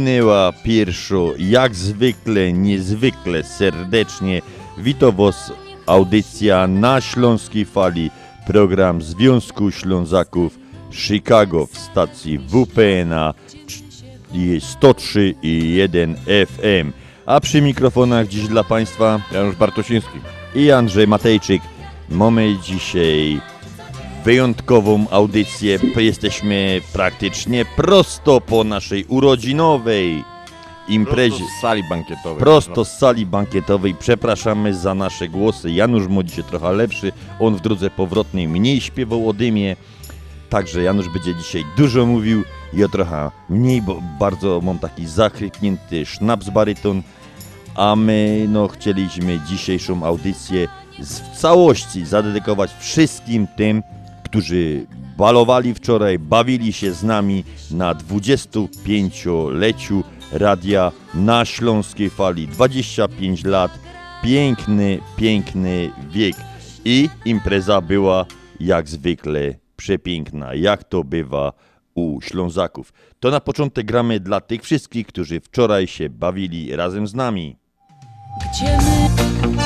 Minęła pierwszo, jak zwykle, niezwykle serdecznie. Witam Was audycja na Śląskiej Fali, program Związku Ślązaków Chicago w stacji WPNA 103 i 1 FM. A przy mikrofonach dziś dla Państwa Janusz Bartosiński. i Andrzej Matejczyk. Mamy dzisiaj wyjątkową audycję. Jesteśmy praktycznie prosto po naszej urodzinowej imprezie. Prosto z sali bankietowej. Prosto z sali bankietowej. Przepraszamy za nasze głosy. Janusz młodzi się trochę lepszy. On w drodze powrotnej mniej śpiewał o dymie. Także Janusz będzie dzisiaj dużo mówił. Ja trochę mniej, bo bardzo mam taki zachrypnięty sznaps baryton. A my no, chcieliśmy dzisiejszą audycję w całości zadedykować wszystkim tym, którzy balowali wczoraj, bawili się z nami na 25-leciu radia na Śląskiej Fali. 25 lat, piękny, piękny wiek. I impreza była jak zwykle przepiękna, jak to bywa u Ślązaków. To na początek gramy dla tych wszystkich, którzy wczoraj się bawili razem z nami. Gdzie my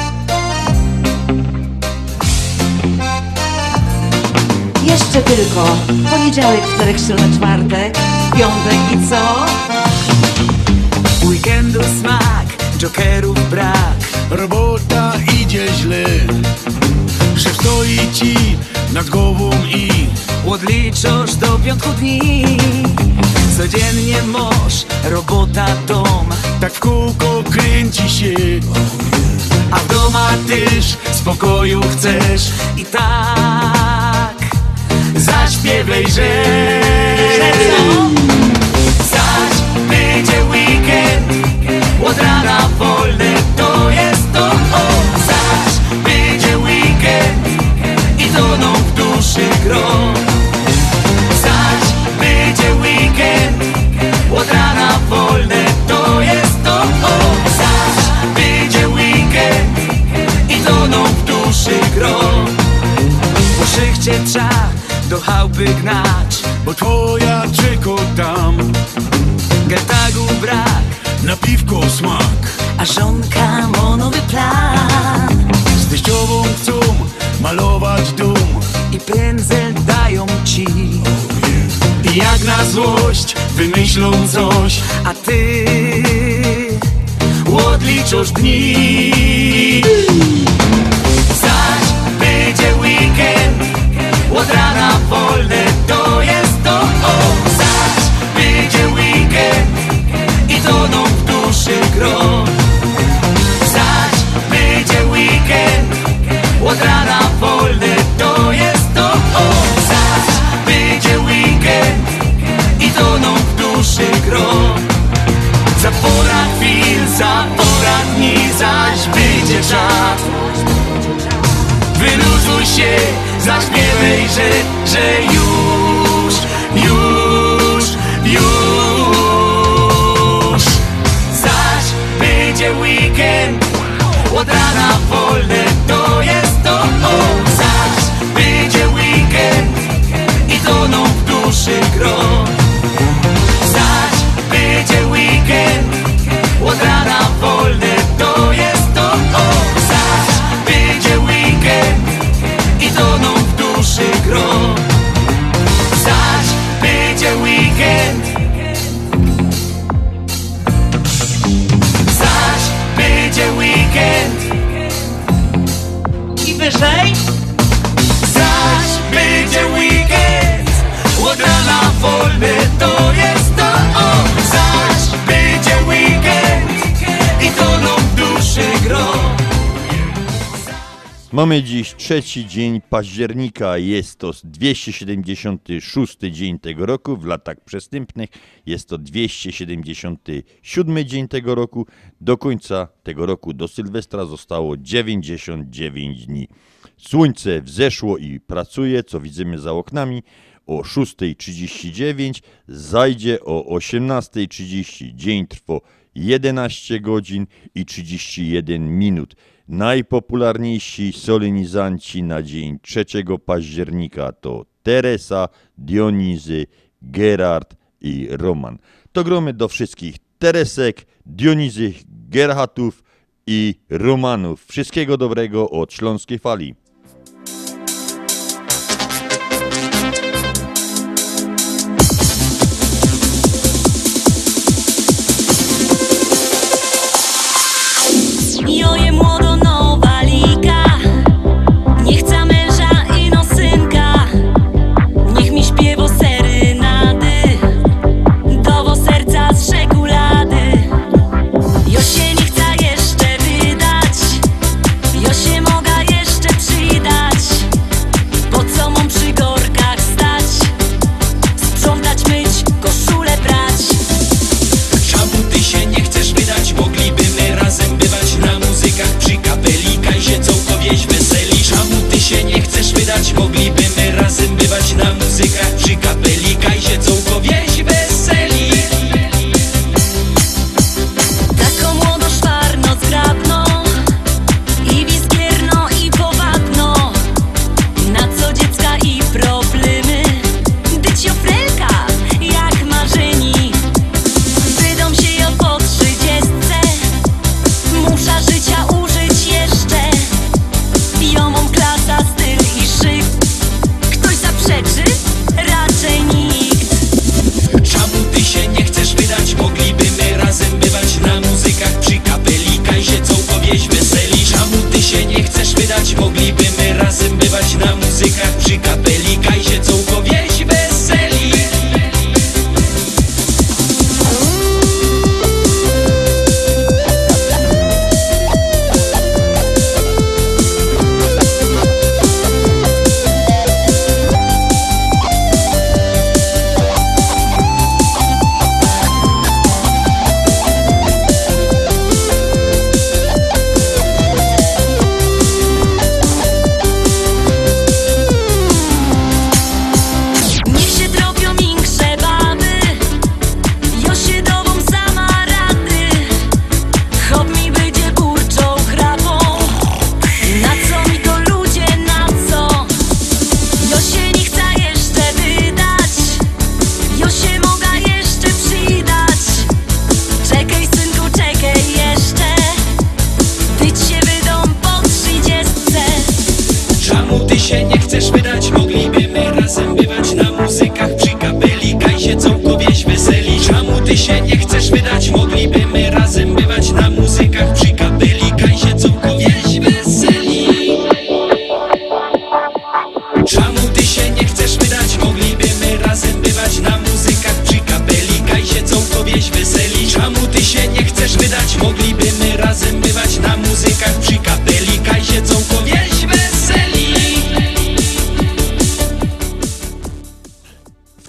Jeszcze tylko poniedziałek, wtorek, środa, czwartek, piątek i co? Weekendu smak, jokerów brak Robota idzie źle. Szef stoi ci nad głową i Odliczasz do piątku dni. Codziennie masz robota, dom tak w kółko kręci się. A w doma też spokoju chcesz I tak zaśpiewaj, że Zaś będzie weekend. Od rana wolne to jest to. O Zaś będzie weekend. I toną w duszy gro chałupy gnać Bo twoja czeko tam. Getagu brak Na piwko smak. A żonka ma nowy plan. Z teściową chcą malować dom. I pędzel dają ci. I jak na złość wymyślą coś. A ty odliczasz dni Od rana wolne to jest to. O Zaś będzie weekend I toną w duszy gro. Zaś będzie weekend Od rana wolne to jest to. O Zaś będzie weekend I toną w duszy gro. Za pora chwil, za pora dni, zaś wyjdzie czas Zbuntuj się, zaśpiewaj, że, że już, już, już. Zaś będzie weekend, od rana wolne to jest to o. Zaś będzie weekend. I toną w duszy grom. say? Mamy dziś trzeci dzień października, jest to 276 dzień tego roku, w latach przestępnych jest to 277 dzień tego roku, do końca tego roku, do Sylwestra zostało 99 dni. Słońce wzeszło i pracuje, co widzimy za oknami, o 6.39, zajdzie o 18.30, dzień trwa 11 godzin i 31 minut. Najpopularniejsi solenizanci na dzień 3 października to Teresa, Dionizy, Gerard i Roman. To gromy do wszystkich Teresek, Dionizy, Gerhatów i Romanów. Wszystkiego dobrego od Śląskiej Fali.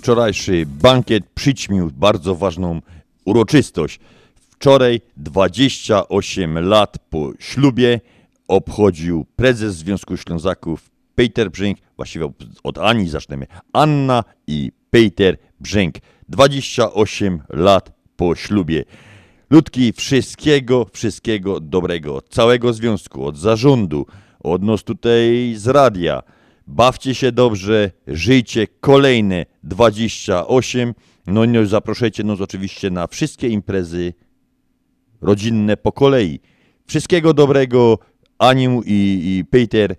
Wczorajszy bankiet przyćmił bardzo ważną uroczystość. Wczoraj 28 lat po ślubie obchodził prezes Związku Ślązaków Peter Brzęk, właściwie od Ani zaczniemy, Anna i Peter Brzęk. 28 lat po ślubie. Ludki, wszystkiego, wszystkiego dobrego. Od całego związku, od zarządu, od nas tutaj z radia. Bawcie się dobrze, żyjcie kolejne 28. No i zaproszajcie nas oczywiście na wszystkie imprezy rodzinne po kolei. Wszystkiego dobrego, Aniu i, i Peter.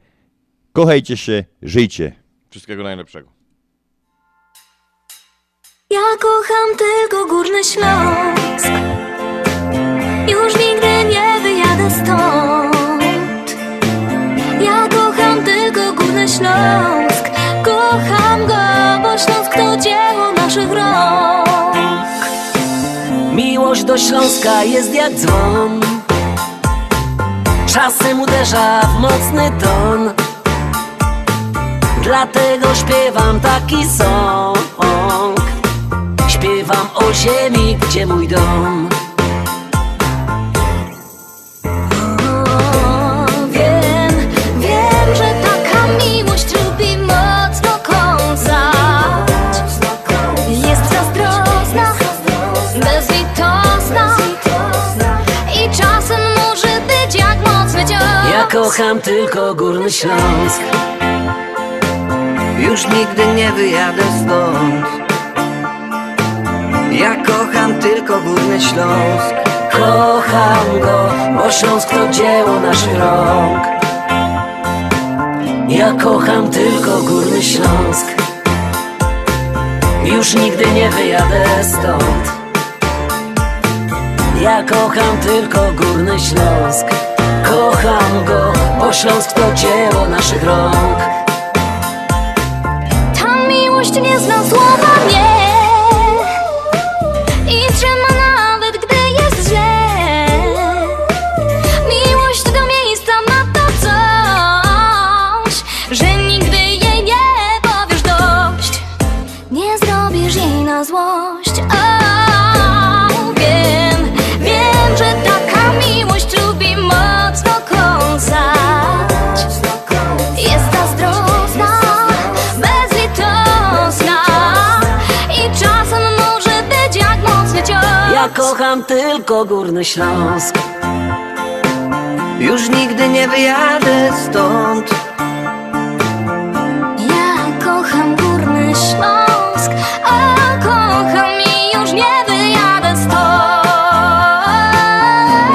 Kochajcie się, żyjcie. Wszystkiego najlepszego. Ja kocham tylko Górny Śląsk Już nigdy nie wyjadę stąd Śląsk. Kocham go, bo Śląsk to dzieło naszych rąk. Miłość do Śląska jest jak dzwon. Czasem uderza w mocny ton. Dlatego śpiewam taki song. Śpiewam o ziemi, gdzie mój dom kocham tylko Górny Śląsk. Już nigdy nie wyjadę stąd. Ja kocham tylko Górny Śląsk. Kocham go, bo Śląsk to dzieło naszych rąk. Ja kocham tylko Górny Śląsk. Już nigdy nie wyjadę stąd. Ja kocham tylko Górny Śląsk Kocham go, bo Śląsk to dzieło naszych rąk. Ta miłość nie zna słowa nie kocham tylko Górny Śląsk. Już nigdy nie wyjadę stąd. Ja kocham Górny Śląsk A kocham i już nie wyjadę stąd.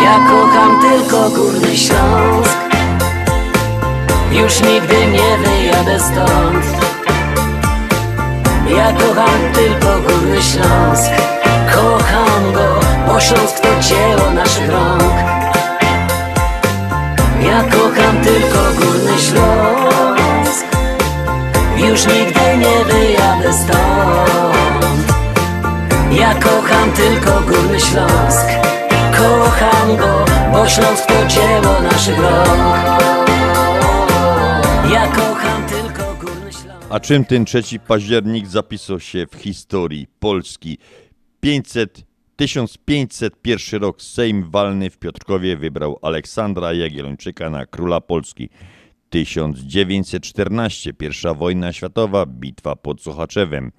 Ja kocham tylko Górny Śląsk. Już nigdy nie wyjadę stąd. Ja kocham tylko Górny Śląsk. Kocham go, bo Śląsk to dzieło naszych rąk. Ja kocham tylko Górny Śląsk. Już nigdy nie wyjadę stąd. Ja kocham tylko Górny Śląsk. Kocham go, bo Śląsk to dzieło naszych rąk. Ja kocham tylko Górny Śląsk. A czym ten 3 październik zapisał się w historii Polski? 500, 1501 rok Sejm walny w Piotrkowie wybrał Aleksandra Jagiellończyka na króla Polski. 1914 pierwsza wojna światowa, bitwa pod Sochaczewem.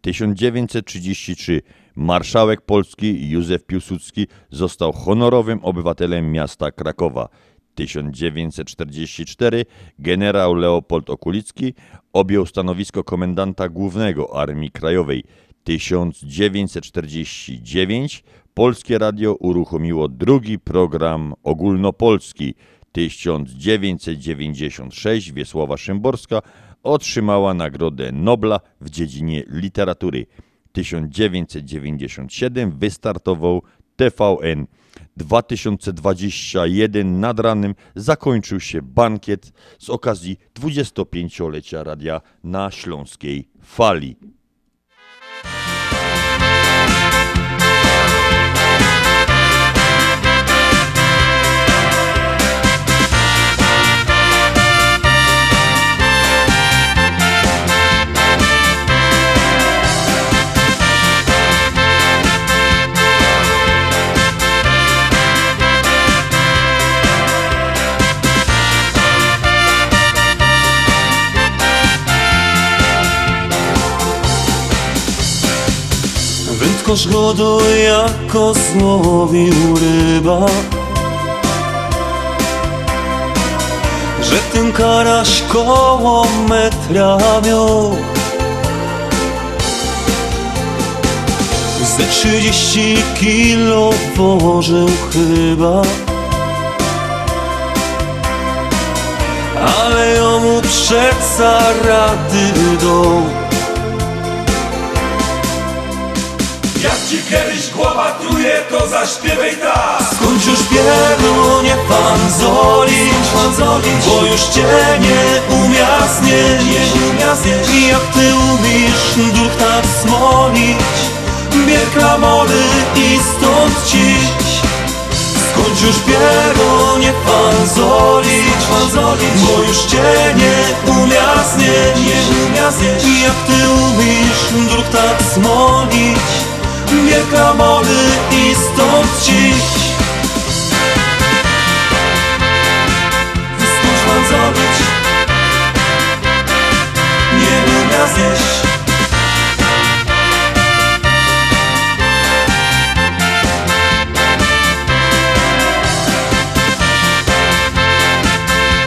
1933 marszałek Polski Józef Piłsudski został honorowym obywatelem miasta Krakowa. 1944 generał Leopold Okulicki objął stanowisko komendanta głównego Armii Krajowej. 1949 Polskie Radio uruchomiło drugi program ogólnopolski. 1996 Wiesława Szymborska otrzymała Nagrodę Nobla w dziedzinie literatury. 1997 wystartował TVN. 2021 nad ranem zakończył się bankiet z okazji 25-lecia radia na Śląskiej Fali. Wędkarz go jako złowił ryba. Że ten karaś koło metra miał. Ze trzydzieści kilo położył chyba. Ale jemu przeca rady do Jak ci kiedyś głowa truje, to zaśpiewaj tak. Skąd już biegną nie fanzolić, fanzolić Bo już cię nie umia znieść, nie umia znieść I jak ty umiesz duch tak smolić? Bier klamory i stąd ciś Skończ już piero, nie fanzolić, fanzolić Bo już cię nie umia znieść, nie umia znieść I jak ty umiesz duch tak smolić Bier klamory i stąd ciś Skończ fanzolić Nie umia znieść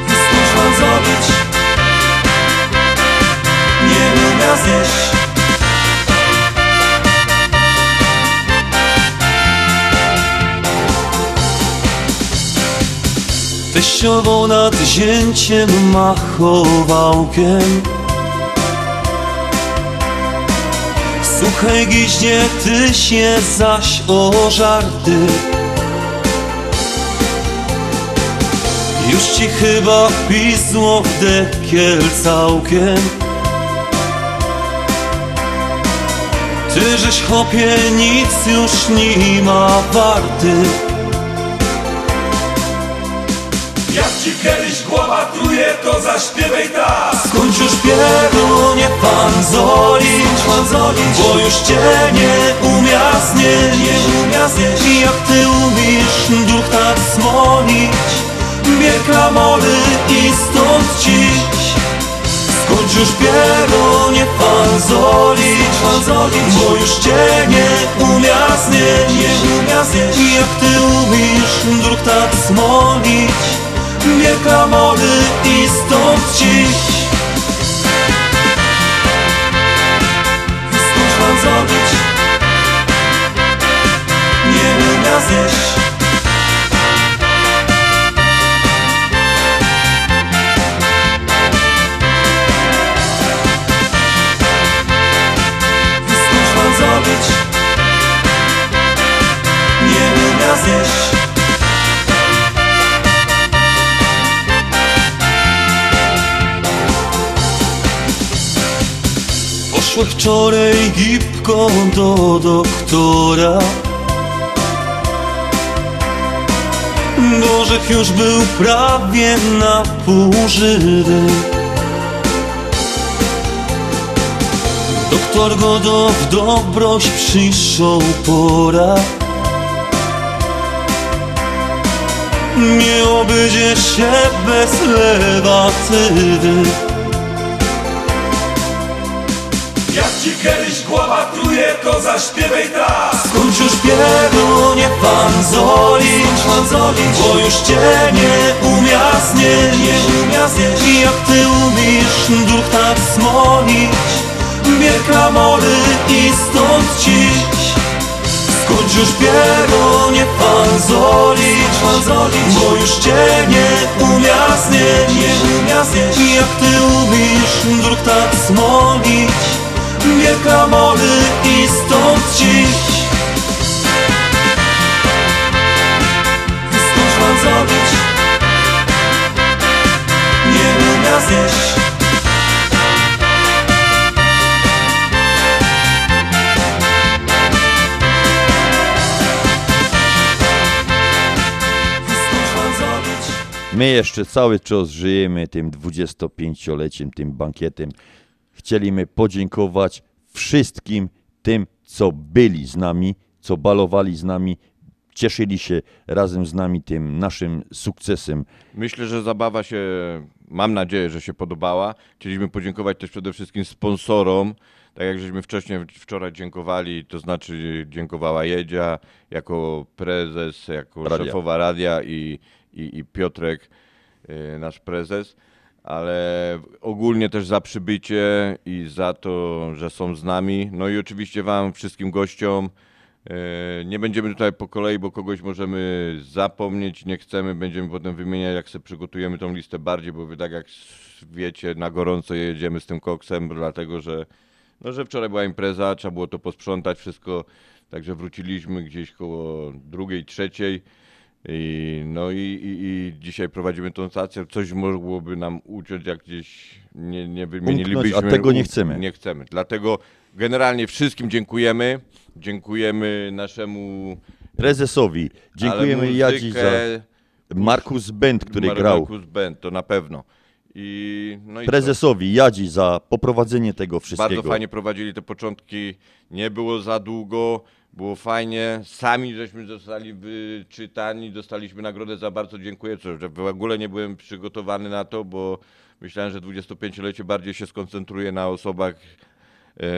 Skończ fanzolić Nie umia znieść Teściową nad zięciem machowałkiem. Słuchaj giźnie, ty się zaś o żarty Już ci chyba pisło w dekiel całkiem. Ty żeś chopie nic już nie ma warty ci kiedyś głowa truje, to zaśpiewaj tak. Skończ już piero, nie fanzolić, fanzolić Bo już cię nie umia znieść, nie umia znieść I jak ty umiesz duch tak smolić Bier klamory i stąd ciś. Skończ już piero, nie fanzolić, fanzolić Bo już cię nie umia znieść, nie umia znieść I jak ty umiesz duch tak smolić Bier klamory i stąd ciś Skończ fanzolić Nie umia Skończ fanzolić Nie umia znieść wczoraj gipko do doktora. Bożech już był prawie na pół Doktor go do w dobroć przyszł pora. Nie obędzie się bez lewatywy ci kiedyś głowa truje, to zaśpiewaj tak. Skończ już piero, nie fanzolić, fanzolić Bo już cię nie umia znieść, nie umia znieść I jak ty umiesz duch tak smolić Bier klamory i stąd ciś Skończ już piero, nie fanzolić, fanzolić Bo już cię nie umia znieść, nie umia znieść I jak ty umiesz duch tak smolić Bier klamory i stąd ciś Skończ fanzolić Nie umia znieść Skończ fanzolić My jeszcze cały czas żyjemy tym 25-leciem, tym bankietem. Chcieliśmy podziękować wszystkim tym, co byli z nami, co balowali z nami, cieszyli się razem z nami tym naszym sukcesem. Myślę, że zabawa się, mam nadzieję, że się podobała. Chcieliśmy podziękować też przede wszystkim sponsorom. Tak jak żeśmy wcześniej wczoraj dziękowali, to znaczy dziękowała Jedzia jako prezes, jako Radia. szefowa radia i, i, i Piotrek, y, nasz prezes. Ale ogólnie też za przybycie i za to, że są z nami. No i oczywiście Wam, wszystkim gościom. E, Nie będziemy tutaj po kolei, bo kogoś możemy zapomnieć, nie chcemy, będziemy potem wymieniać, jak sobie przygotujemy tą listę bardziej, bo wy tak jak wiecie, na gorąco jedziemy z tym koksem, dlatego że, no, że wczoraj była impreza, trzeba było to posprzątać wszystko, także wróciliśmy gdzieś koło drugiej, trzeciej I, no i, i, i dzisiaj prowadzimy tą stację. Coś mogłoby nam uciąć, jak gdzieś nie, nie wymienilibyśmy. a tego nie chcemy. Nie chcemy. Dlatego generalnie wszystkim dziękujemy. Dziękujemy naszemu Prezesowi. Dziękujemy Jadzi za Markus Bent, który Mar- grał. Markus Bent, to na pewno. I, no i? Prezesowi Jadzi za poprowadzenie tego wszystkiego. Bardzo fajnie prowadzili te początki. Nie było za długo, było fajnie. Sami żeśmy zostali wyczytani, dostaliśmy nagrodę za bardzo dziękuję. Co, że w ogóle nie byłem przygotowany na to, bo myślałem, że 25-lecie bardziej się skoncentruje na osobach,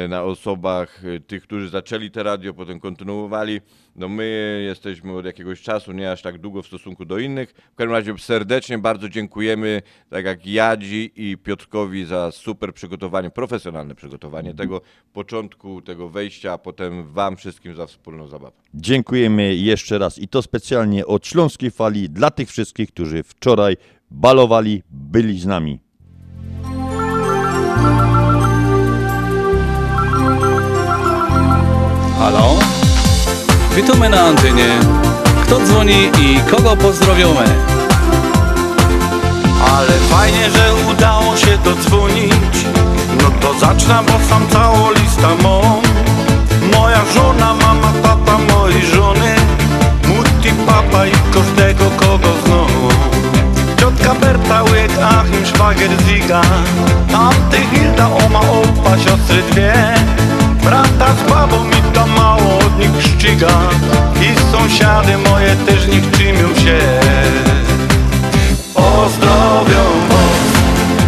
na osobach e, tych, którzy zaczęli te radio, potem kontynuowali. No my jesteśmy od jakiegoś czasu, nie aż tak długo w stosunku do innych. W każdym razie serdecznie bardzo dziękujemy, tak jak Jadzi i Piotrkowi za super przygotowanie, profesjonalne przygotowanie tego początku, tego wejścia, a potem wam wszystkim za wspólną zabawę. Dziękujemy jeszcze raz i to specjalnie od Śląskiej Fali dla tych wszystkich, którzy wczoraj balowali, byli z nami. Witamy na antenie. Kto dzwoni i kogo pozdrowiamy? Ale fajnie, że udało się dodzwonić. No to zacznę, bo sam całą listę mam. Moja żona, mama, tata mojej żony. Mutti, papa i każdego kogo znam. Ciotka Berta, łyk, Achim, szwagier, Ziga. Tamty Hilda, oma, opa, siostry dwie Brata z babą i to mało od nich szczyga I sąsiady moje też nie czymią się. Pozdrowią was,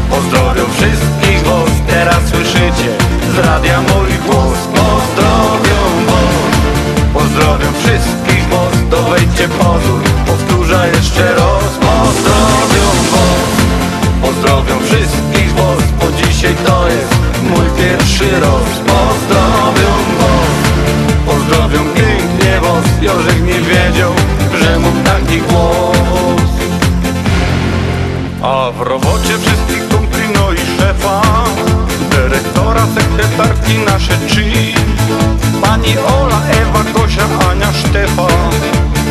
pozdrowią wszystkich was. Teraz słyszycie z radia mój głos. Pozdrowią was, pozdrowią wszystkich was. Dowejdźcie pozór, powtórzę jeszcze raz. Pozdrowią was, pozdrowią wszystkich was dzisiaj to jest mój pierwszy raz Pozdrowią was, pozdrowią pięknie was Jorzek nie wiedział, że mam taki głos. A w robocie wszystkich kumpli, no i szefa Dyrektora, sekretarki, nasze trzy. Pani Ola, Ewa, Gosia, Ania, Sztefa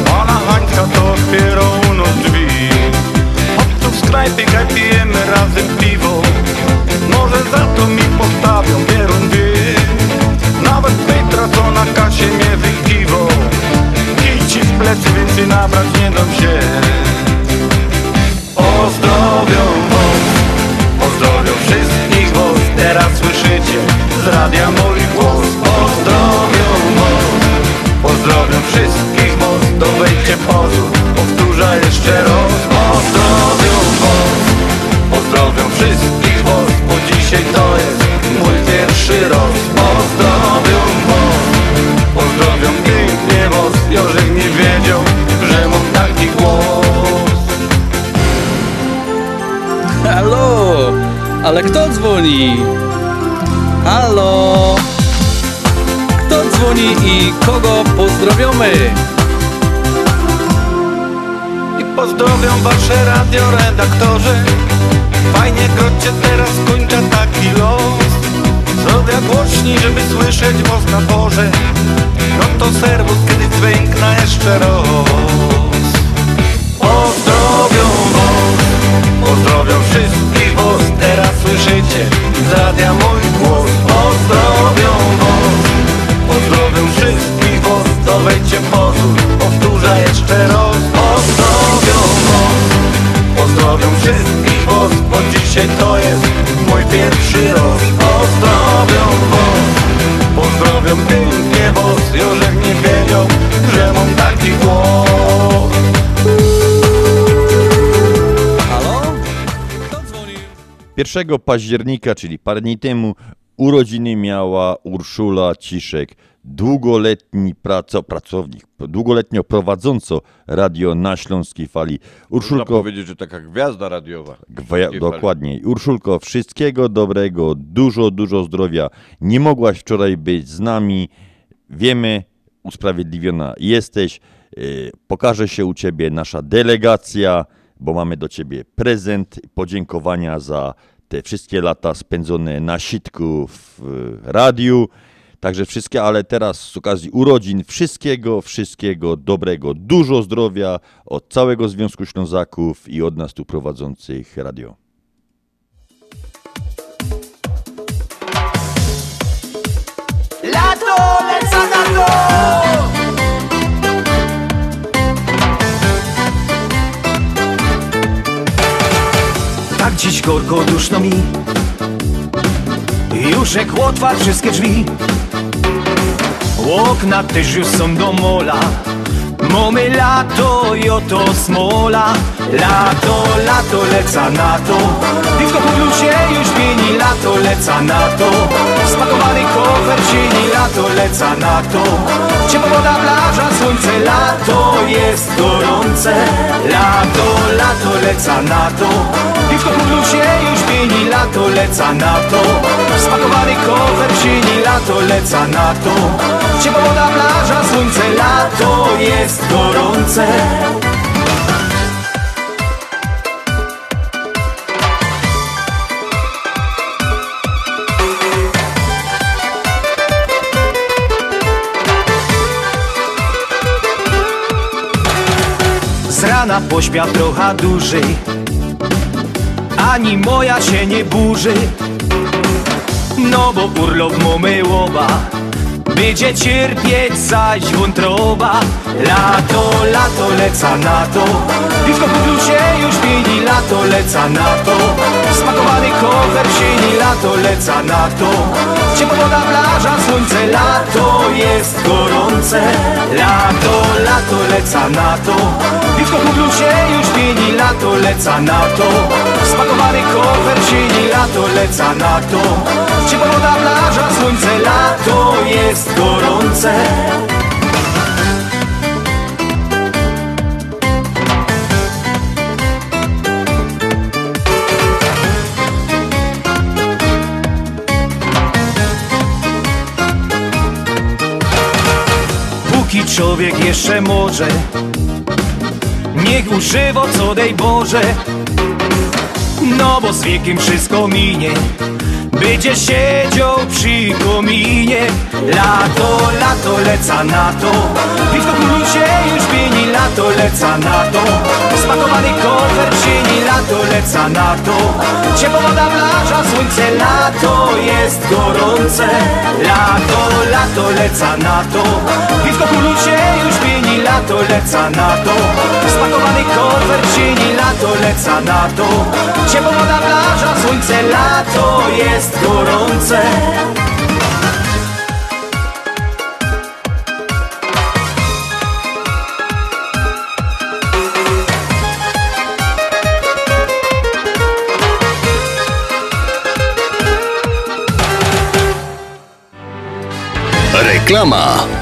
Pana Hańska to otwierał no drzwi. Chodź tu w sklepie, pijemy razem piwo Może za to mi postawią bierun wie Nawet Petra, co na kasie mnie wykiwo Idź ci w plecy, więcej nabrać nie dam się. Pozdrowią was, pozdrowią wszystkich was. Teraz słyszycie z radia mój głos. Pozdrowią was, pozdrowią wszystkich was. Dowejdźcie pozór, powtórzę jeszcze raz i kogo pozdrowiamy? I pozdrowią wasze radioredaktorzy Fajnie grocie teraz kończę taki los. Zrobię głośniej, żeby słyszeć was na porze No to serwus, kiedy dźwiękna jeszcze raz. Pozdrowią was, pozdrowią wszystkich was. Teraz słyszycie z radia mój głos. Pozdrowią was Dowejdźcie pozór, powtórzę jeszcze raz Pozdrowią was, pozdrowią wszystkich was Bo dzisiaj to jest mój pierwszy raz Pozdrowią was, pozdrowią pięknie was Jorzek nie wiedział, że mam taki głos Halo? Kto dzwoni? 1 października, czyli parę dni temu, urodziny miała Urszula Ciszek, długoletni praco, pracownik, długoletnio prowadząco radio na Śląskiej Fali. Można Urszulko, powiedzieć, że taka gwiazda radiowa. Takiej dokładnie. Urszulko, wszystkiego dobrego, dużo, dużo zdrowia. Nie mogłaś wczoraj być z nami. Wiemy, usprawiedliwiona jesteś. Yy, Pokaże się u ciebie nasza delegacja, bo mamy do ciebie prezent podziękowania za te wszystkie lata spędzone na sitku w y, radiu. Także wszystkie, ale teraz z okazji urodzin wszystkiego, wszystkiego dobrego, dużo zdrowia od całego Związku Ślązaków i od nas tu prowadzących radio. Lato, leca na to! Tak dziś gorko duszno mi Już jak otwarł wszystkie drzwi Okna też już są do mola Mamy lato i oto smola. Lato, lato, leca na to. Disco po się już pieni Lato, leca na to. Spakowany kofer cieni Lato, leca na to. Ciepła woda, plaża, słońce Lato jest gorące. Lato, lato, leca na to. Disco po się już pieni Lato, leca na to. Spakowany kofer cieni Lato, leca na to Ciepła woda, plaża, słońce Lato jest gorące. Z rana trochę dłużej Ani moja się nie burzy. No bo urlop mamy łoba będzie cierpieć zaś wątroba. Lato, lato, leca na to. Piwko po się już pieni Lato, leca na to. Smakowany kofer sieni Lato, leca na to. Ciepła woda, plaża, słońce Lato jest gorące. Lato, lato, leca na to. Piwko po się już pieni Lato, leca na to. Smakowany kofer sieni Lato, leca na to Ciepła woda, plaża, słońce Lato jest gorące. Póki człowiek jeszcze może Niech używa co dej Boże. No bo z wiekiem wszystko minie będzie siedział przy kominie. Lato, lato, leca na to. Piwko się już pieni Lato, leca na to. Spakowany kofer cieni Lato, leca na to. Ciepła woda, plaża, słońce Lato jest gorące. Lato, lato, leca na to Królu się już pieni Lato, leca na to. Spakowany kofer cieni Lato, leca na to. Ciepła woda, plaża, słońce Lato jest gorące. Reklama.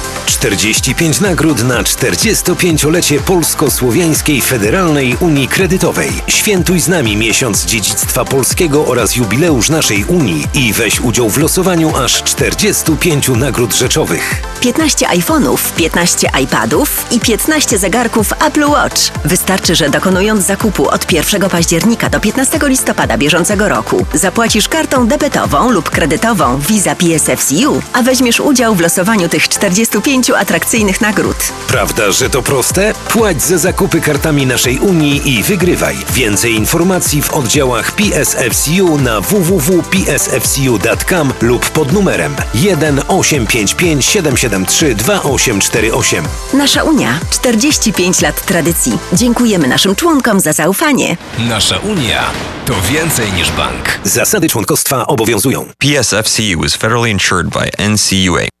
45 nagród na 45-lecie Polsko-Słowiańskiej Federalnej Unii Kredytowej. Świętuj z nami miesiąc dziedzictwa polskiego oraz jubileusz naszej Unii i weź udział w losowaniu aż 45 nagród rzeczowych. 15 iPhone'ów, 15 iPadów i 15 zegarków Apple Watch. Wystarczy, że dokonując zakupu od 1 października do 15 listopada bieżącego roku zapłacisz kartą debetową lub kredytową Visa PSFCU, a weźmiesz udział w losowaniu tych 45 atrakcyjnych nagród. Prawda, że to proste? Płać za zakupy kartami naszej Unii i wygrywaj. Więcej informacji w oddziałach PSFCU na www.psfcu.com lub pod numerem 1 855 773 2848. Nasza Unia 45 lat tradycji. Dziękujemy naszym członkom za zaufanie. Nasza Unia to więcej niż bank. Zasady członkostwa obowiązują. PSFCU is federally insured by NCUA.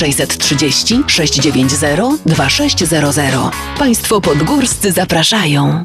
630 690 2600. Państwo podgórscy zapraszają.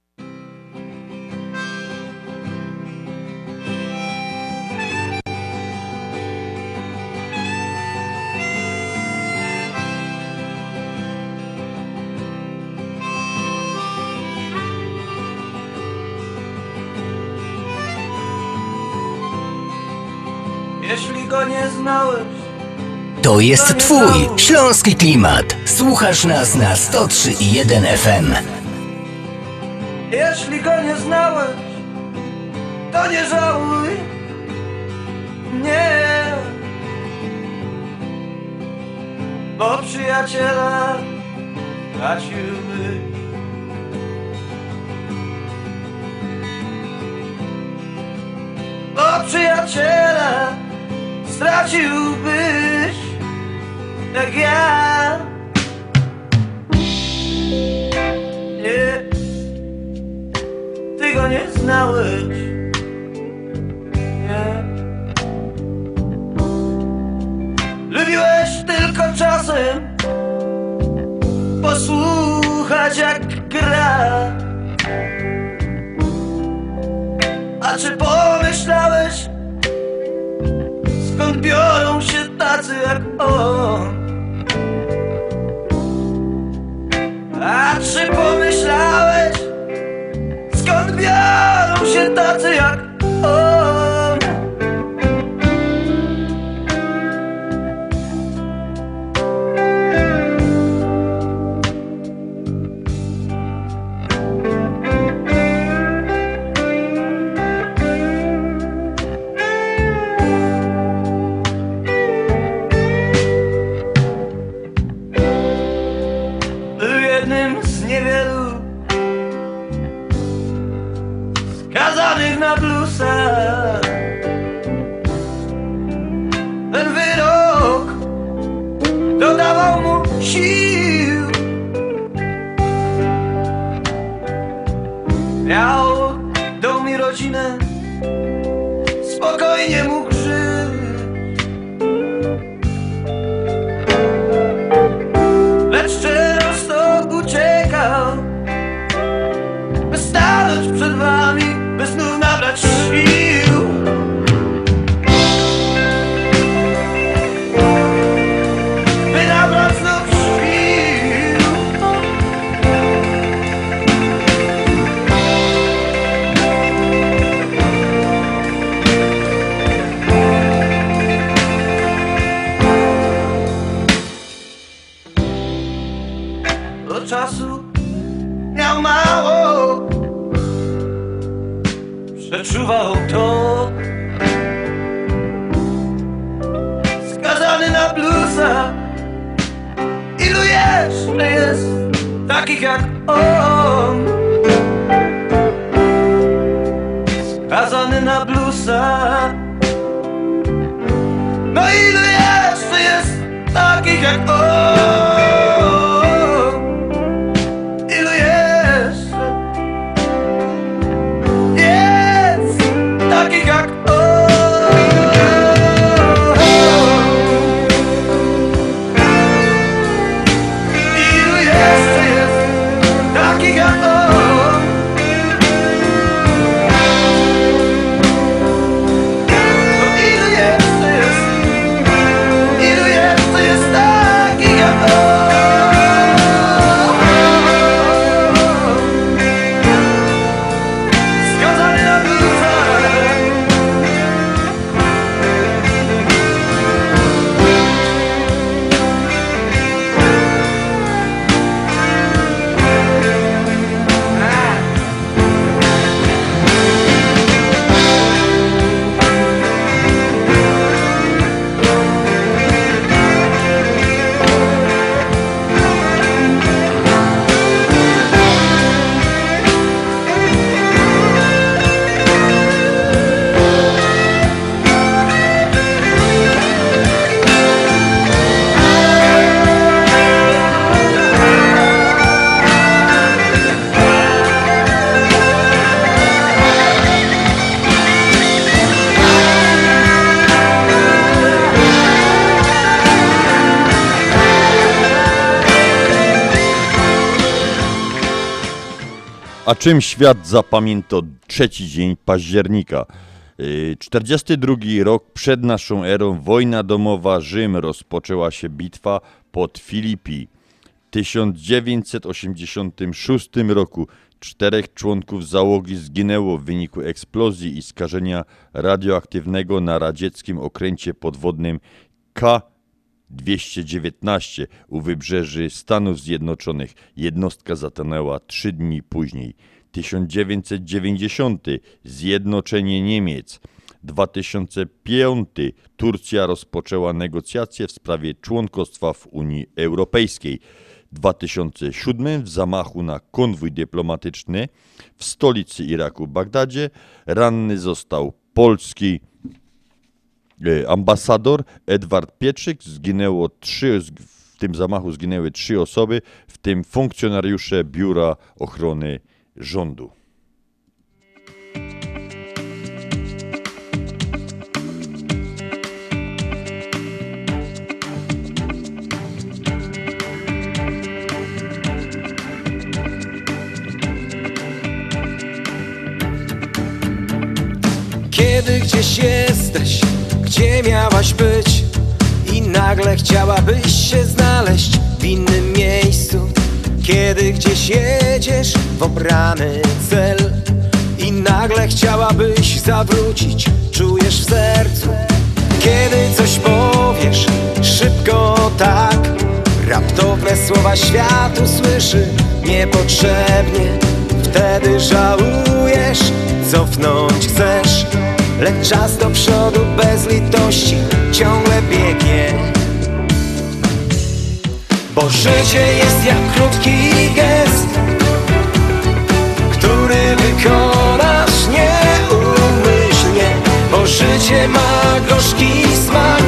To jest twój śląski klimat. Słuchasz nas na 103 i 1 FM. jeśli go nie znałeś, to nie żałuj. Nie. Bo przyjaciela traciłbyś. Bo przyjaciela straciłbyś jak ja. Nie, ty go nie znałeś. Nie. Lubiłeś tylko czasem posłuchać jak gra. A czy pomyślałeś, skąd biorą się tacy jak on? A czy pomyślałeś, skąd biorą się tacy jak on? Jednym z niewielu na bluesa. Ten wyrok dodawał mu sił. Miał dom i rodzinę, A czym świat zapamiętał trzeci dzień października? Yy, 42 rok przed naszą erą, wojna domowa, Rzym, rozpoczęła się bitwa pod Filipi. W 1986 roku czterech członków załogi zginęło w wyniku eksplozji i skażenia radioaktywnego na radzieckim okręcie podwodnym K 219 u wybrzeży Stanów Zjednoczonych. Jednostka zatonęła trzy dni później. 1990 Zjednoczenie Niemiec. 2005 Turcja rozpoczęła negocjacje w sprawie członkostwa w Unii Europejskiej. 2007 w zamachu na konwój dyplomatyczny w stolicy Iraku Bagdadzie ranny został polski ambasador Edward Pietrzyk. Zginęło trzy, w tym zamachu zginęły trzy osoby, w tym funkcjonariusze Biura Ochrony Rządu. Kiedy gdzieś jesteś, gdzie miałaś być? I nagle chciałabyś się znaleźć w innym miejscu. Kiedy gdzieś jedziesz w obrany cel I nagle chciałabyś zawrócić, czujesz w sercu. Kiedy coś powiesz, szybko tak. Raptowne słowa światu słyszy niepotrzebnie. Wtedy żałujesz, cofnąć chcesz Lecz czas do przodu bez litości ciągle biegnie. Bo życie jest jak krótki gest Który wykonasz nieumyślnie. Bo życie ma gorzki smak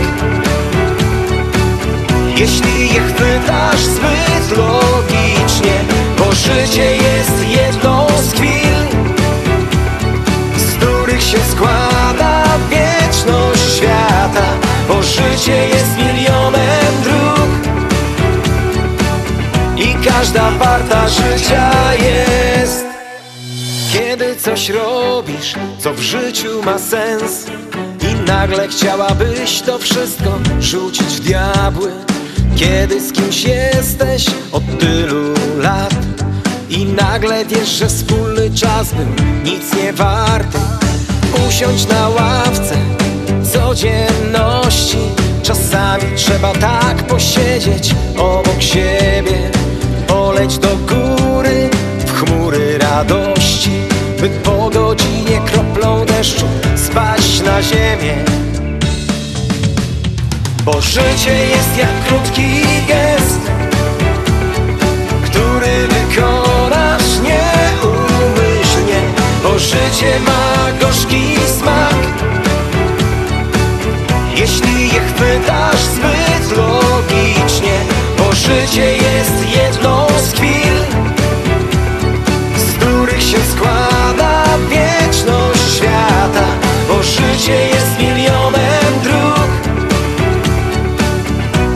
Jeśli je chwytasz zbyt logicznie. Bo życie jest jedną z chwil Z których się składa świata Bo życie jest milionem dróg. I każda warta życia jest. Kiedy coś robisz, co w życiu ma sens I nagle chciałabyś to wszystko rzucić w diabły. Kiedy z kimś jesteś od tylu lat I nagle wiesz, że wspólny czas był nic nie warty. Usiądź na ławce codzienności Czasami trzeba tak posiedzieć obok siebie Poleć do góry w chmury radości By po godzinie kroplą deszczu spaść na ziemię. Bo życie jest jak krótki gest Który wykonasz nieumyślnie. Bo życie ma gorzki smak chwytasz zbyt logicznie Bo życie jest jedną z chwil Z których się składa wieczność świata Bo życie jest milionem dróg.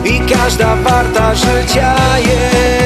I każda warta życia jest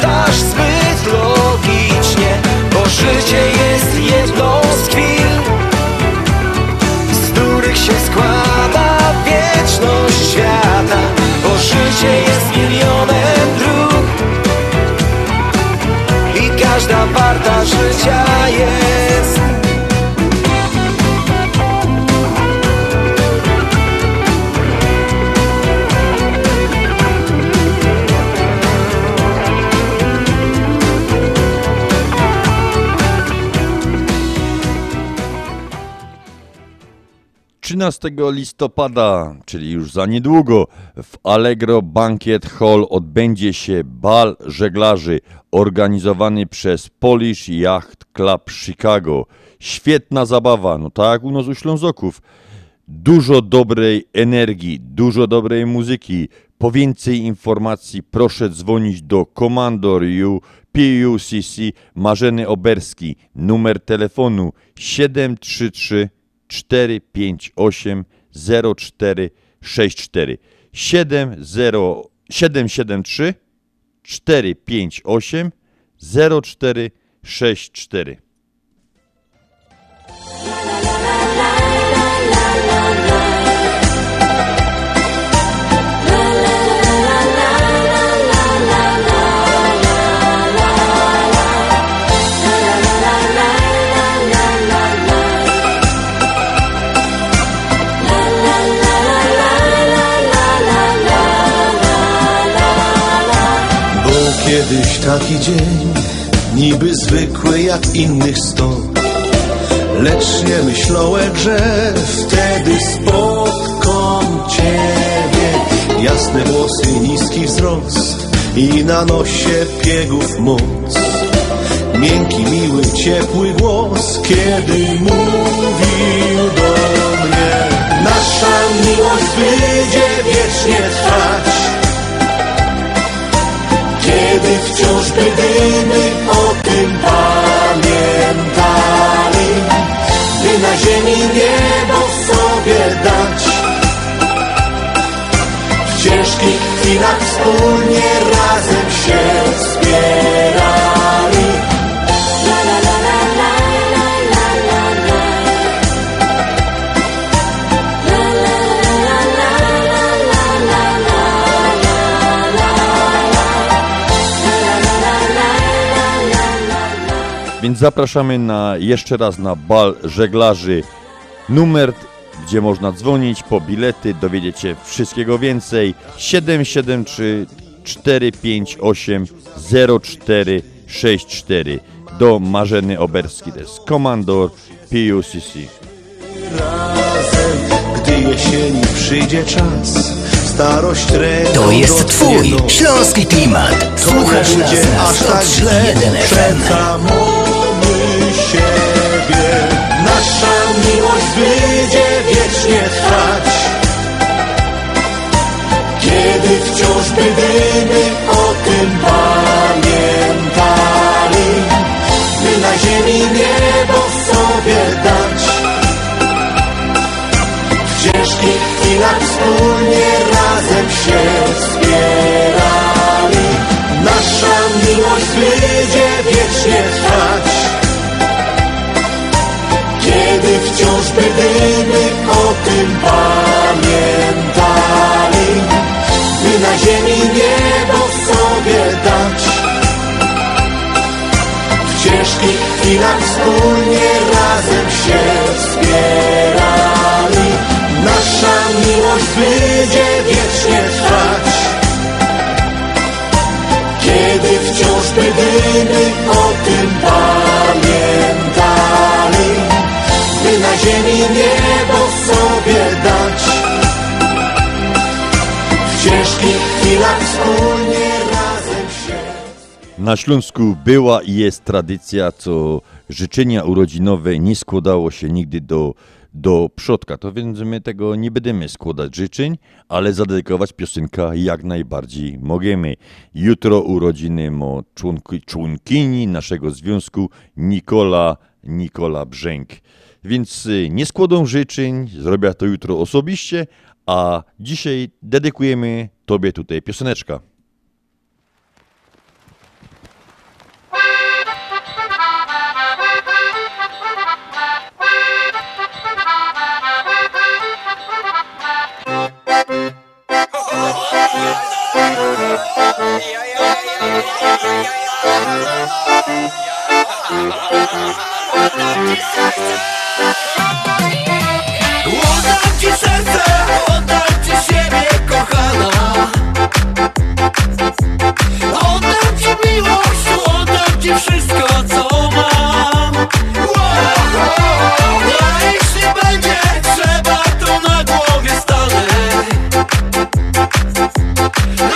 je chwytasz zbyt logicznie Bo życie jest jedną z chwil Z których się składa wieczność świata Bo życie jest milionem dróg. I każda warta życia jest 13 listopada, czyli już za niedługo, w Allegro Bankiet Hall odbędzie się bal żeglarzy organizowany przez Polish Yacht Club Chicago. Świetna zabawa, no tak u nas u Ślązoków. Dużo dobrej energii, dużo dobrej muzyki. Po więcej informacji proszę dzwonić do Komandor U PUCC Marzeny Oberski. Numer telefonu 733 458 0464 70 773 458 0464 kiedyś taki dzień, niby zwykły jak innych sto. Lecz nie myślałem, że wtedy spotkam Ciebie. Jasne włosy, niski wzrost i na nosie piegów moc. Miękki, miły, ciepły głos, kiedy mówił do mnie. Nasza miłość będzie wiecznie trwać. Wciąż będziemy o tym pamiętali. By na ziemi niebo sobie dać. W ciężkich chwilach wspólnie razem się wspierali Więc zapraszamy na jeszcze raz na bal żeglarzy. Numer, gdzie można dzwonić po bilety, dowiedzieć się wszystkiego więcej. 773 458 0464 do Marzeny Oberski, to jest komandor PUCC. razem, gdy jesieni przyjdzie czas. Starość ręką To jest twój śląski klimat. Słuchasz nas aż tak źle, 101 FM. Miłość będzie wiecznie trwać. Kiedy wciąż będziemy o tym pamiętali, by na ziemi niebo sobie dać. W ciężkich chwilach wspólnie razem się wspierali. Nasza miłość będzie wiecznie trwać. Wciąż będziemy o tym pamiętali, by na ziemi niebo sobie dać. W ciężkich chwilach wspólnie razem się wspierali. Nasza miłość będzie wiecznie trwać. Kiedy wciąż będziemy o tym pamiętali, ciężkich chwilach wspólnie razem się Na Śląsku była i jest tradycja, co życzenia urodzinowe nie składało się nigdy do, do przodka. To więc my tego nie będziemy składać życzeń, ale zadedykować piosenka jak najbardziej możemy. Jutro urodziny mo członki, członkini naszego związku Nikola, Nikola Brzęk. Więc y, nie składą życzeń, zrobię to jutro osobiście, a dzisiaj dedykujemy Tobie tutaj pioseneczka. Oddam ci serce, oddam ci siebie, kochana. Oddam ci miłość, oddam ci wszystko, co mam. Wow. A będzie trzeba, to na głowie stanę.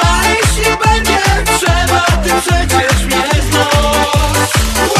A jeśli będzie trzeba, ty przecież mnie znasz.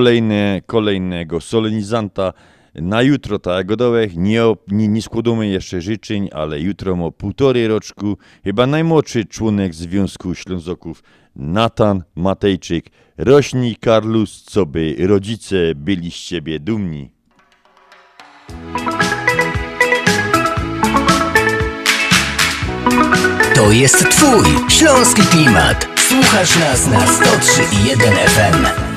Kolejne, kolejnego solenizanta na jutro, godołek. Nie, nie, nie składamy jeszcze życzeń, ale jutro ma półtorej roczku. Chyba najmłodszy członek Związku Ślązoków, Natan Matejczyk. Rośnij, Karlus, co by rodzice byli z ciebie dumni. To jest Twój śląski klimat. Słuchasz nas na 103,1 FM.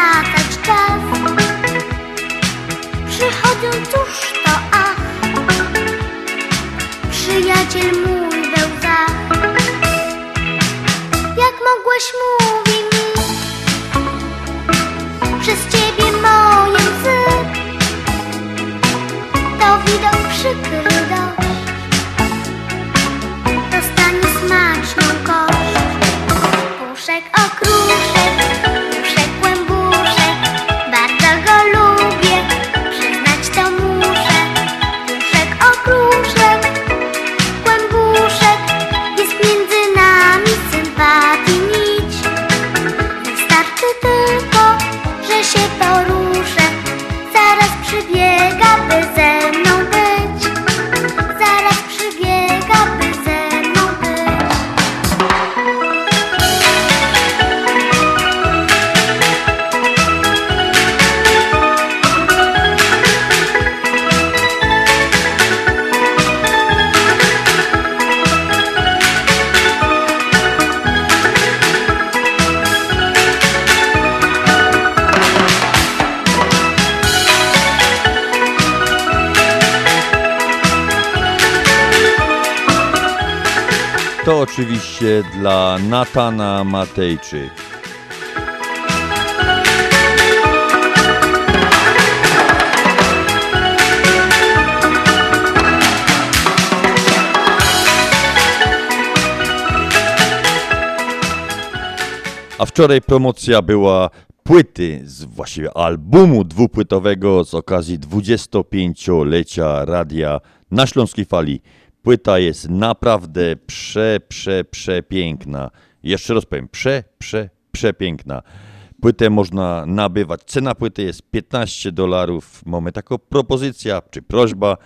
Wracać czas. Przychodzą cóż to ach Przyjaciel mój we łzach Jak mogłeś mówi dla Natana Matejczyk. A wczoraj promocja była płyty, z właściwie albumu dwupłytowego z okazji 25-lecia radia na Śląskiej Fali. Płyta jest naprawdę prze, prze, przepiękna. Jeszcze raz powiem, prze, prze, przepiękna. Płytę można nabywać. Cena płyty jest 15 dolarów. Mamy taką propozycja czy prośba.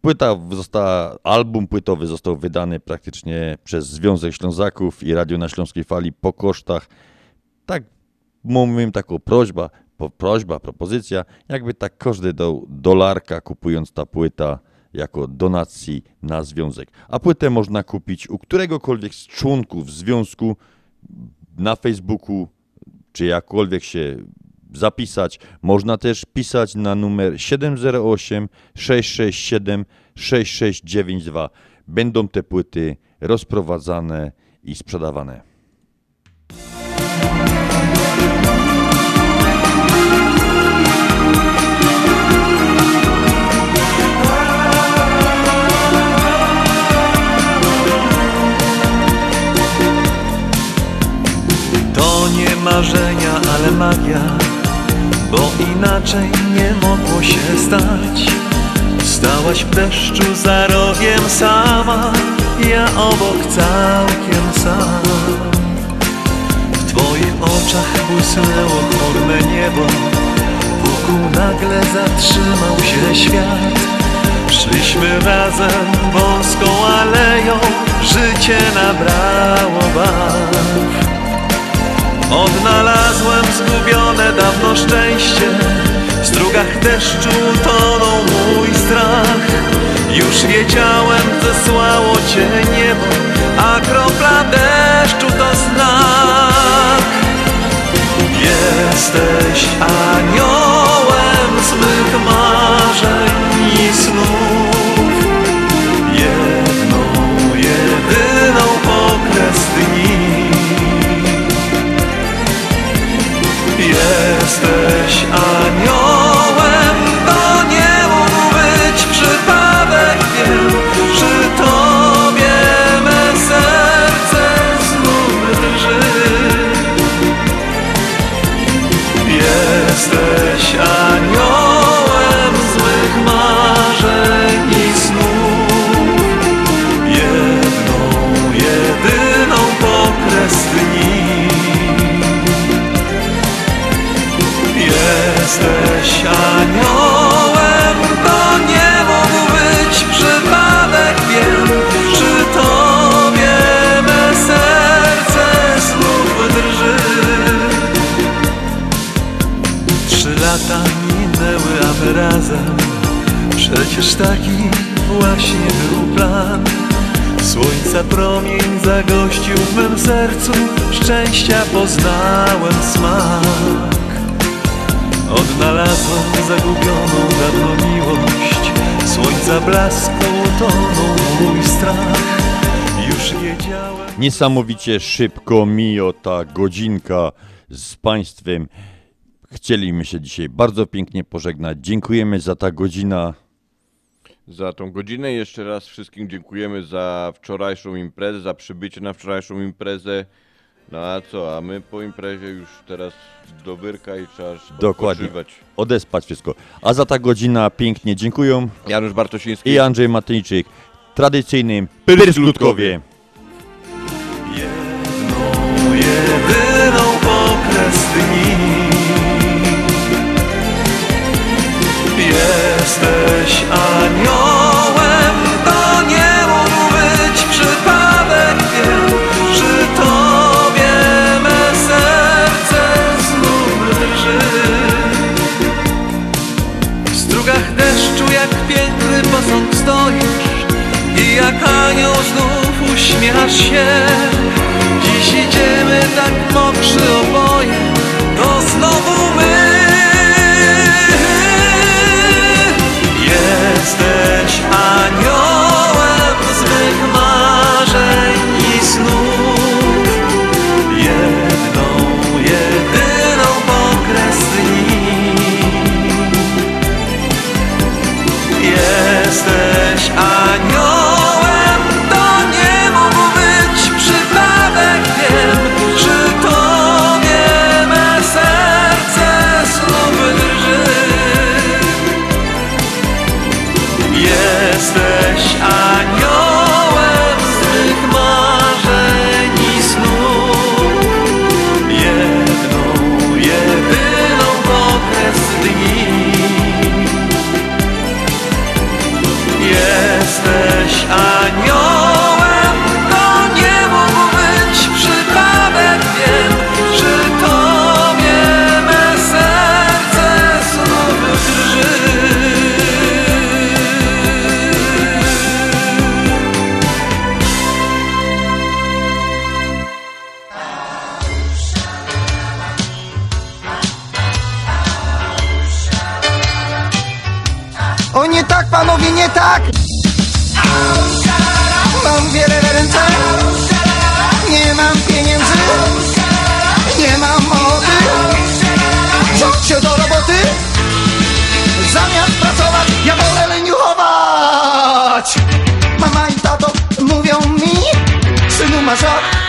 Płyta została, album płytowy został wydany praktycznie przez Związek Ślązaków i Radio na Śląskiej Fali po kosztach. Tak, mówię taką prośba, prośba, propozycja, jakby tak każdy dał dolarka kupując ta płyta jako donacji na związek. A płytę można kupić u któregokolwiek z członków związku na Facebooku, czy jakkolwiek się zapisać. Można też pisać na numer 708 667 6692. Będą te płyty rozprowadzane i sprzedawane. Marzenia, ale magia Bo inaczej nie mogło się stać. Stałaś w deszczu za rogiem sama Ja obok całkiem sam W twoich oczach błysnęło chmurne niebo Wokół nagle zatrzymał się świat. Szliśmy razem wąską aleją Życie nabrało barw Odnalazłem zgubione dawno szczęście. W strugach deszczu tonął mój strach. Już wiedziałem, zesłało cię niebo A kropla deszczu to znak. Jesteś aniołem z mych marzeń i snów szczęścia poznałem smak. Odnalazłem zagubioną dawno miłość Słońca blasku tonął mój strach Już wiedziałem Niesamowicie szybko mija ta godzinka z Państwem. Chcieliśmy się dzisiaj bardzo pięknie pożegnać. Dziękujemy za ta godzina. Za tą godzinę jeszcze raz wszystkim dziękujemy za wczorajszą imprezę, za przybycie na wczorajszą imprezę. No a co, a my po imprezie już teraz do wyrka i trzeba Dokładnie. odpoczywać. Odespać wszystko. A za ta godzina pięknie dziękuję. Janusz Bartosiński i Andrzej Matyjczyk. Tradycyjnym Pyrslutkowie. jedyną pokres dni Jesteś aniołem,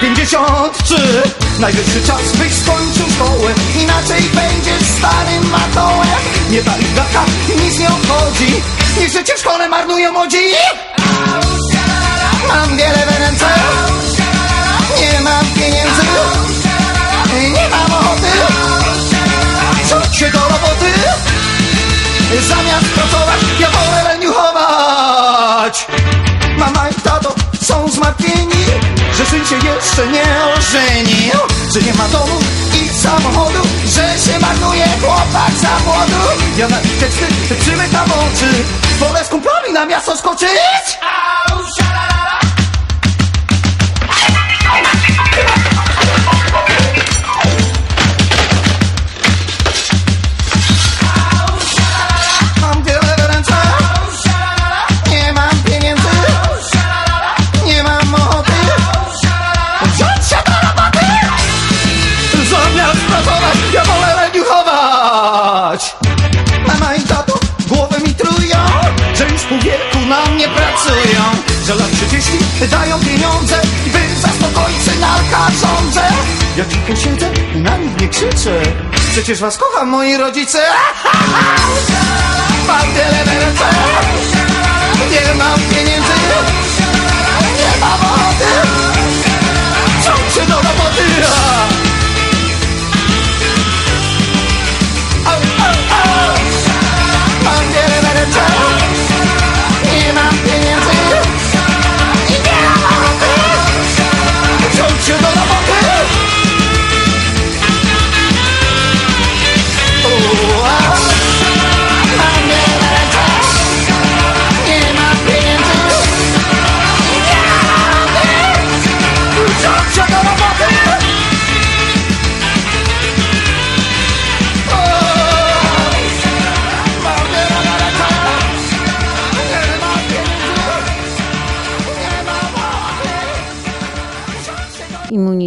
53 Najwyższy czas byś skończył szkołę. Inaczej będziesz starym matołem. Nie ta ich gadka nic nie obchodzi. Niech życie w szkole marnują młodzi. Mam wiele w ręce Nie mam pieniędzy. Nie mam ochoty. Rzuć się do roboty. Zamiast pracować ja wolę leniuchować Mama i tato są zmartwieni Że syn się jeszcze nie ożenił Że nie ma domu i samochodu Że się marnuje chłopak za młodu. Ja na ich teksty przymykam oczy Wolę z kumplami na miasto skoczyć mnie pracują Że lat 30 dają pieniądze By zaspokoić synalka rządzę. Ja cicho siedzę i na nich nie krzyczę. Przecież was kocham moi rodzice. Mam wiele w ręce Nie mam pieniędzy. Nie ochoty Wziąć się do roboty au, au. Mam wiele w ręce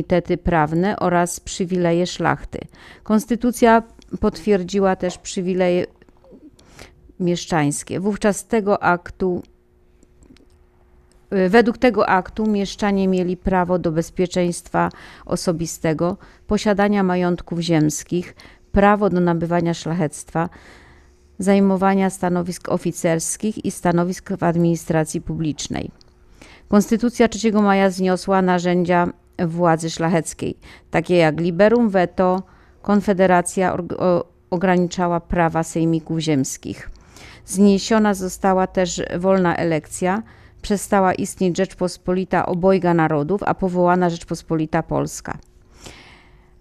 immunitety prawne oraz przywileje szlachty. Konstytucja potwierdziła też przywileje mieszczańskie. Wówczas tego aktu y, Według tego aktu mieszczanie mieli prawo do bezpieczeństwa osobistego, posiadania majątków ziemskich, prawo do nabywania szlachectwa, zajmowania stanowisk oficerskich i stanowisk w administracji publicznej. Konstytucja 3 maja zniosła narzędzia władzy szlacheckiej, takie jak liberum veto, konfederacja ograniczała prawa sejmików ziemskich. Zniesiona została też wolna elekcja, przestała istnieć Rzeczpospolita obojga narodów, a powołana Rzeczpospolita Polska.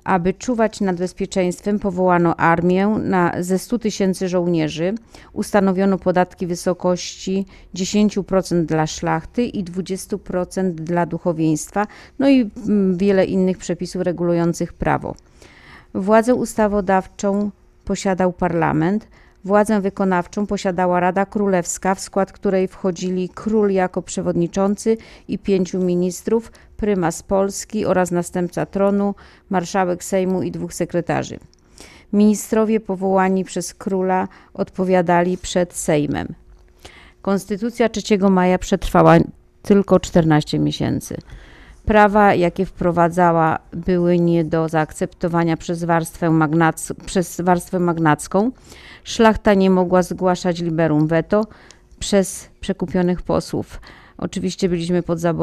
Aby czuwać nad bezpieczeństwem, powołano armię na, ze 100 tysięcy żołnierzy, ustanowiono podatki wysokości 10% dla szlachty i 20% dla duchowieństwa, no i mm, wiele innych przepisów regulujących prawo. Władzę ustawodawczą posiadał parlament, władzę wykonawczą posiadała Rada Królewska, w skład której wchodzili król jako przewodniczący i pięciu ministrów, prymas Polski oraz następca tronu, marszałek Sejmu i dwóch sekretarzy. Ministrowie powołani przez króla odpowiadali przed Sejmem. Konstytucja 3 maja przetrwała tylko 14 miesięcy. Prawa, jakie wprowadzała, były nie do zaakceptowania przez warstwę, magnac- przez warstwę magnacką. Szlachta nie mogła zgłaszać liberum veto przez przekupionych posłów. Oczywiście byliśmy pod zaborem.